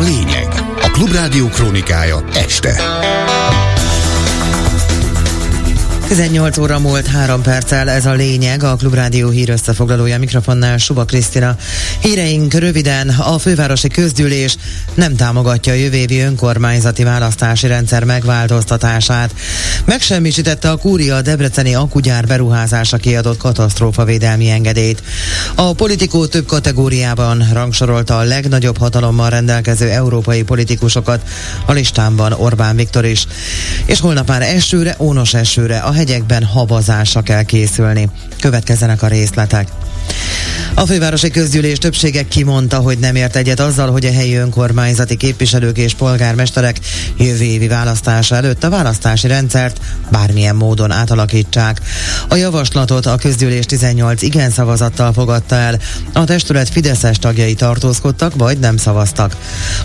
lényeg. A Klubrádió krónikája este. 18 óra múlt 3 perccel, ez a lényeg, a Klubrádió hír összefoglalója mikrofonnál Suba Krisztina. Híreink röviden, a fővárosi közgyűlés nem támogatja a jövő évi önkormányzati választási rendszer megváltoztatását. Megsemmisítette a kúria a Debreceni akugyár beruházása kiadott katasztrófavédelmi engedélyt. A politikó több kategóriában rangsorolta a legnagyobb hatalommal rendelkező európai politikusokat, a listámban Orbán Viktor is. És holnap már esőre, ónos esőre a hegyekben havazásra kell készülni. Következzenek a részletek. A fővárosi közgyűlés többsége kimondta, hogy nem ért egyet azzal, hogy a helyi önkormányzati képviselők és polgármesterek jövő évi választása előtt a választási rendszert bármilyen módon átalakítsák. A javaslatot a közgyűlés 18 igen szavazattal fogadta el. A testület Fideszes tagjai tartózkodtak, vagy nem szavaztak.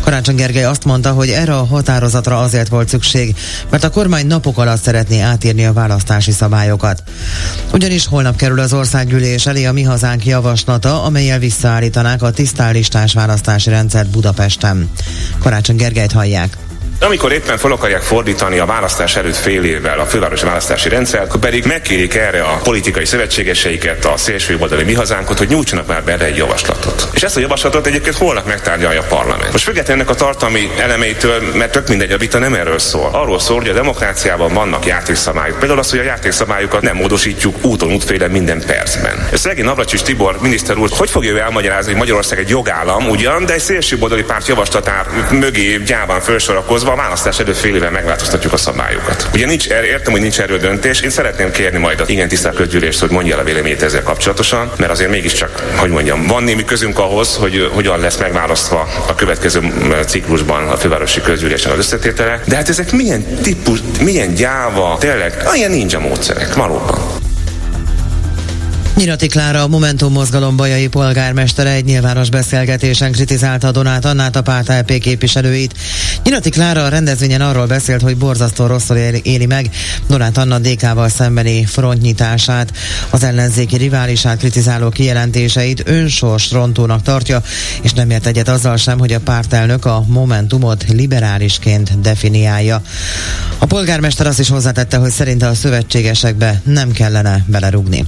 Karácsony Gergely azt mondta, hogy erre a határozatra azért volt szükség, mert a kormány napok alatt szeretné átírni a választási szabályokat. Ugyanis holnap kerül az országgyűlés elé a Mi Hazánk javaslat javaslata, amelyel visszaállítanák a tisztálistás választási rendszert Budapesten. Karácsony Gergelyt hallják. Amikor éppen fel akarják fordítani a választás előtt fél évvel a fővárosi választási rendszer, akkor pedig megkérik erre a politikai szövetségeseiket, a szélső oldali mi hazánkot, hogy nyújtsanak már be egy javaslatot. És ezt a javaslatot egyébként holnap megtárgyalja a parlament. Most függetlenül ennek a tartalmi elemeitől, mert tök mindegy, a vita nem erről szól. Arról szól, hogy a demokráciában vannak játékszabályok. Például az, hogy a játékszabályokat nem módosítjuk úton útféle minden percben. Szegény Navracsis Tibor miniszter úr, hogy fogja ő elmagyarázni, hogy Magyarország egy jogállam ugyan, de egy szélső oldali párt javaslatár mögé gyáván felsorakozva a választás előtt fél éve megváltoztatjuk a szabályokat. Ugye nincs, er- értem, hogy nincs erről döntés, én szeretném kérni majd a igen tisztelt közgyűlést, hogy mondja el a véleményét ezzel kapcsolatosan, mert azért mégiscsak, hogy mondjam, van némi közünk ahhoz, hogy hogyan lesz megválasztva a következő ciklusban a fővárosi közgyűlésen az összetétele. De hát ezek milyen típus, milyen gyáva, tényleg, olyan ninja módszerek, valóban. Nyirati Klára, a Momentum mozgalom bajai polgármestere egy nyilvános beszélgetésen kritizálta Donát Annát a párt LP képviselőit. Nyirati Klára a rendezvényen arról beszélt, hogy borzasztó rosszul éli meg Donát Anna DK-val szembeni frontnyitását, az ellenzéki riválisát kritizáló kijelentéseit önsors rontónak tartja, és nem ért egyet azzal sem, hogy a pártelnök a Momentumot liberálisként definiálja. A polgármester azt is hozzátette, hogy szerinte a szövetségesekbe nem kellene belerugni.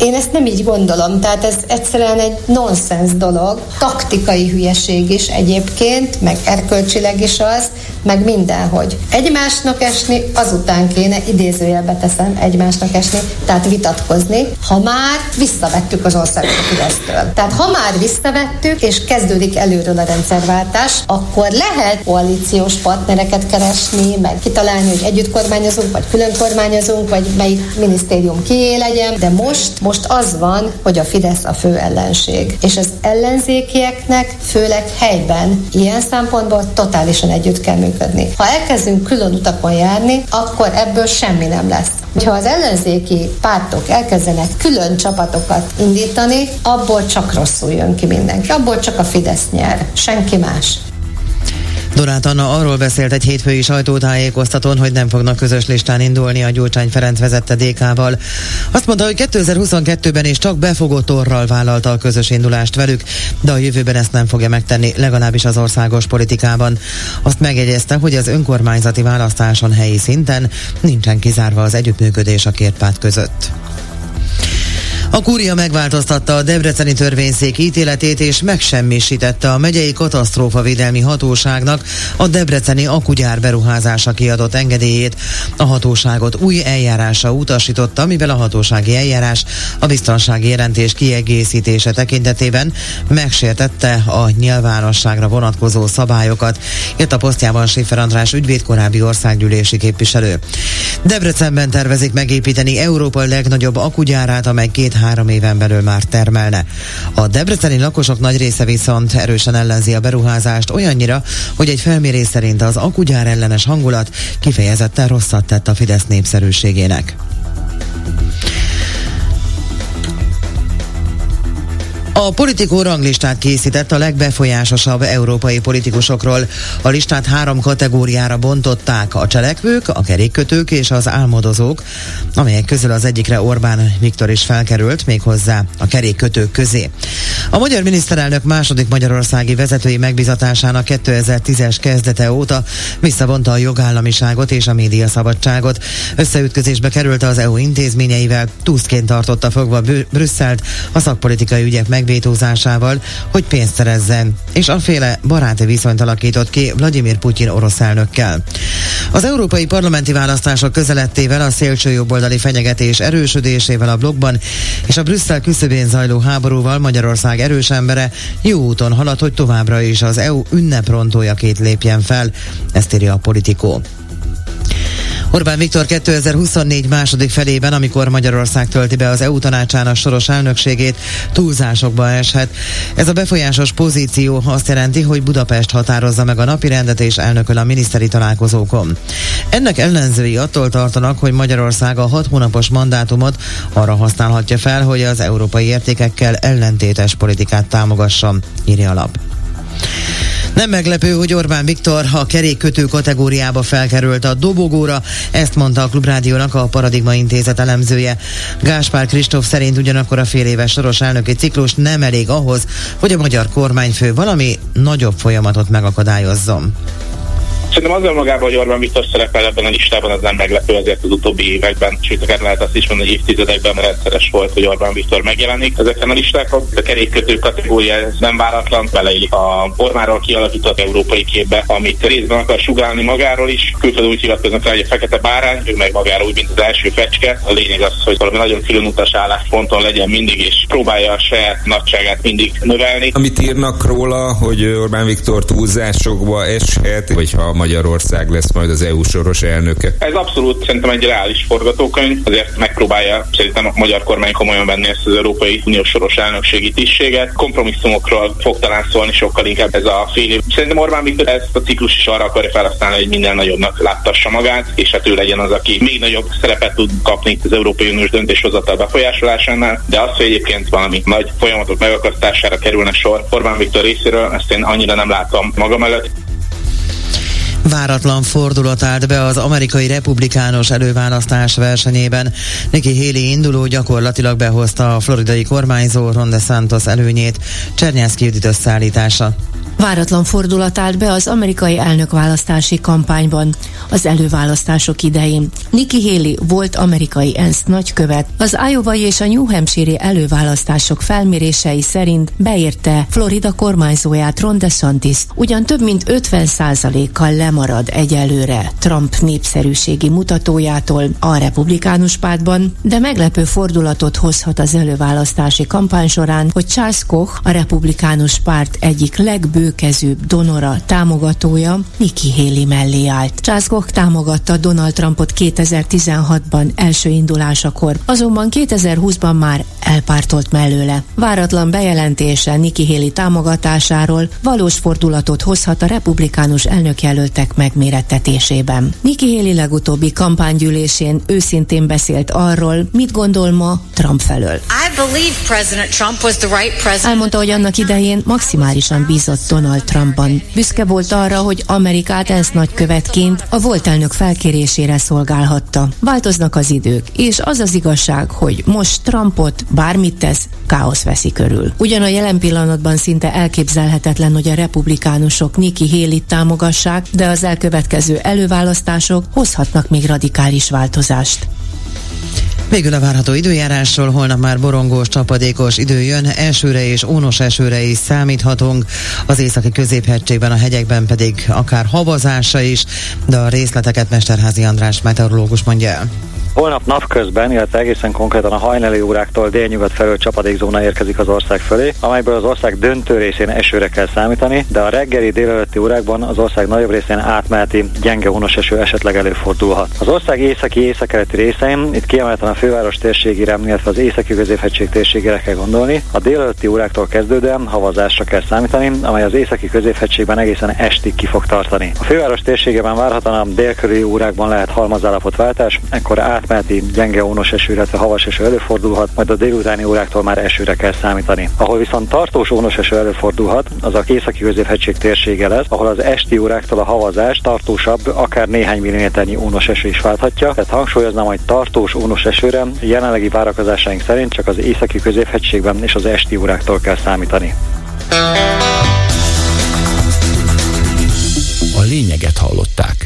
Én ezt nem így gondolom, tehát ez egyszerűen egy nonsens dolog, taktikai hülyeség is egyébként, meg erkölcsileg is az, meg mindenhogy. Egymásnak esni, azután kéne, idézőjelbe teszem, egymásnak esni, tehát vitatkozni, ha már visszavettük az országot a Fidesztől. Tehát ha már visszavettük, és kezdődik előről a rendszerváltás, akkor lehet koalíciós partnereket keresni, meg kitalálni, hogy együtt kormányozunk, vagy külön kormányozunk, vagy melyik minisztérium kié legyen, de most most az van, hogy a Fidesz a fő ellenség. És az ellenzékieknek főleg helyben ilyen szempontból totálisan együtt kell működni. Ha elkezdünk külön utakon járni, akkor ebből semmi nem lesz. Ha az ellenzéki pártok elkezdenek külön csapatokat indítani, abból csak rosszul jön ki mindenki. Abból csak a Fidesz nyer, senki más. Donát Anna arról beszélt egy hétfői sajtótájékoztatón, hogy nem fognak közös listán indulni a Gyurcsány Ferenc vezette DK-val. Azt mondta, hogy 2022-ben is csak befogott orral vállalta a közös indulást velük, de a jövőben ezt nem fogja megtenni, legalábbis az országos politikában. Azt megjegyezte, hogy az önkormányzati választáson helyi szinten nincsen kizárva az együttműködés a két párt között. A kúria megváltoztatta a Debreceni törvényszék ítéletét és megsemmisítette a megyei katasztrófavédelmi hatóságnak a Debreceni akugyár beruházása kiadott engedélyét. A hatóságot új eljárásra utasította, mivel a hatósági eljárás a biztonsági jelentés kiegészítése tekintetében megsértette a nyilvánosságra vonatkozó szabályokat, Itt a posztjában Sifer András ügyvéd korábbi országgyűlési képviselő. Debrecenben tervezik megépíteni Európa legnagyobb akugyárát, amely két három éven belül már termelne. A debreceni lakosok nagy része viszont erősen ellenzi a beruházást olyannyira, hogy egy felmérés szerint az akugyár ellenes hangulat kifejezetten rosszat tett a Fidesz népszerűségének. A politikó ranglistát készített a legbefolyásosabb európai politikusokról. A listát három kategóriára bontották, a cselekvők, a kerékkötők és az álmodozók, amelyek közül az egyikre Orbán Viktor is felkerült, méghozzá a kerékkötők közé. A magyar miniszterelnök második magyarországi vezetői megbizatásának 2010-es kezdete óta visszavonta a jogállamiságot és a médiaszabadságot. Összeütközésbe került az EU intézményeivel, túszként tartotta fogva Brüsszelt a szakpolitikai ügyek megvétózásával, hogy pénzt szerezzen, és aféle baráti viszonyt alakított ki Vladimir Putyin orosz elnökkel. Az európai parlamenti választások közelettével a szélsőjobboldali fenyegetés erősödésével a blogban és a Brüsszel küszöbén zajló háborúval Magyarország erős embere jó úton halad, hogy továbbra is az EU ünneprontójaként lépjen fel, ezt írja a politikó. Orbán Viktor 2024 második felében, amikor Magyarország tölti be az EU tanácsának soros elnökségét, túlzásokba eshet. Ez a befolyásos pozíció azt jelenti, hogy Budapest határozza meg a napi rendet és elnököl a miniszteri találkozókon. Ennek ellenzői attól tartanak, hogy Magyarország a hat hónapos mandátumot arra használhatja fel, hogy az európai értékekkel ellentétes politikát támogassa, írja a lap. Nem meglepő, hogy Orbán Viktor a kerékkötő kategóriába felkerült a dobogóra, ezt mondta a Klubrádiónak a Paradigma Intézet elemzője. Gáspár Kristóf szerint ugyanakkor a fél éves soros elnöki ciklus nem elég ahhoz, hogy a magyar kormányfő valami nagyobb folyamatot megakadályozzon. Szerintem azzal magában, hogy Orbán Viktor szerepel ebben a listában, az nem meglepő azért az utóbbi években, sőt akár lehet azt is mondani, hogy évtizedekben rendszeres volt, hogy Orbán Viktor megjelenik. Ezeken a listákon a kerékkötő kategória ez nem váratlan, beleillik a formáról kialakított európai képbe, amit részben akar sugálni magáról is. Külföldön úgy hivatkoznak rá, hogy a fekete bárány, ő meg magáról úgy, mint az első fecske. A lényeg az, hogy valami nagyon külön utas állásponton legyen mindig, és próbálja a saját nagyságát mindig növelni. Amit írnak róla, hogy Orbán Viktor túlzásokba eshet, vagy ha Magyarország lesz majd az EU soros elnöke? Ez abszolút szerintem egy reális forgatókönyv, azért megpróbálja szerintem a magyar kormány komolyan venni ezt az Európai Unió soros elnökségi tisztséget. Kompromisszumokról fog talán szólni sokkal inkább ez a fél év. Szerintem Orbán Viktor ezt a ciklus is arra akarja felhasználni, hogy minden nagyobbnak láttassa magát, és hát ő legyen az, aki még nagyobb szerepet tud kapni itt az Európai Uniós döntéshozatal befolyásolásánál, de az, hogy egyébként valami nagy folyamatok megakasztására kerülne sor Orbán Viktor részéről, ezt én annyira nem látom magam előtt. Váratlan fordulat állt be az amerikai republikánus előválasztás versenyében. Nikki Haley induló gyakorlatilag behozta a floridai kormányzó Ron DeSantos előnyét. Csernyászki Judit összeállítása. Váratlan fordulat állt be az amerikai elnökválasztási kampányban az előválasztások idején. Nikki Haley volt amerikai ENSZ nagykövet. Az iowa és a New Hampshire előválasztások felmérései szerint beérte Florida kormányzóját Ron DeSantis, ugyan több mint 50%-kal lemarad egyelőre Trump népszerűségi mutatójától a republikánus pártban, de meglepő fordulatot hozhat az előválasztási kampány során, hogy Charles Koch, a republikánus párt egyik legbő bőkezűbb donora, támogatója Nikki Haley mellé állt. Charles Koch támogatta Donald Trumpot 2016-ban első indulásakor, azonban 2020-ban már elpártolt mellőle. Váratlan bejelentése Nikki Haley támogatásáról valós fordulatot hozhat a republikánus elnökjelöltek megmérettetésében. Nikki Haley legutóbbi kampánygyűlésén őszintén beszélt arról, mit gondol ma Trump felől. Elmondta, hogy annak idején maximálisan bízott Donald Trumpban. Büszke volt arra, hogy Amerikát ENSZ nagykövetként a volt elnök felkérésére szolgálhatta. Változnak az idők, és az az igazság, hogy most Trumpot bármit tesz, káosz veszi körül. Ugyan a jelen pillanatban szinte elképzelhetetlen, hogy a republikánusok Nikki Haley támogassák, de az elkövetkező előválasztások hozhatnak még radikális változást. Végül a várható időjárásról holnap már borongós, csapadékos idő jön, esőre és ónos esőre is számíthatunk, az északi középhegységben, a hegyekben pedig akár havazása is, de a részleteket Mesterházi András meteorológus mondja el. Holnap napközben, illetve egészen konkrétan a hajnali óráktól délnyugat felől csapadékzóna érkezik az ország fölé, amelyből az ország döntő részén esőre kell számítani, de a reggeli délelőtti órákban az ország nagyobb részén átmeneti gyenge honos eső esetleg előfordulhat. Az ország északi északkeleti részein, itt kiemelten a főváros térségére, illetve az északi középhegység térségére kell gondolni, a délelőtti óráktól kezdődően havazásra kell számítani, amely az északi középhegységben egészen estig ki fog tartani. A főváros térségében várhatóan a délkörüli órákban lehet halmazállapotváltás, ekkor át átmeneti gyenge ónos eső, illetve havas eső előfordulhat, majd a délutáni óráktól már esőre kell számítani. Ahol viszont tartós ónos eső előfordulhat, az a északi középhegység térsége lesz, ahol az esti óráktól a havazás tartósabb, akár néhány milliméternyi ónos eső is válthatja. Tehát hangsúlyoznám, hogy tartós ónos esőre jelenlegi várakozásaink szerint csak az északi középhegységben és az esti óráktól kell számítani. A lényeget hallották.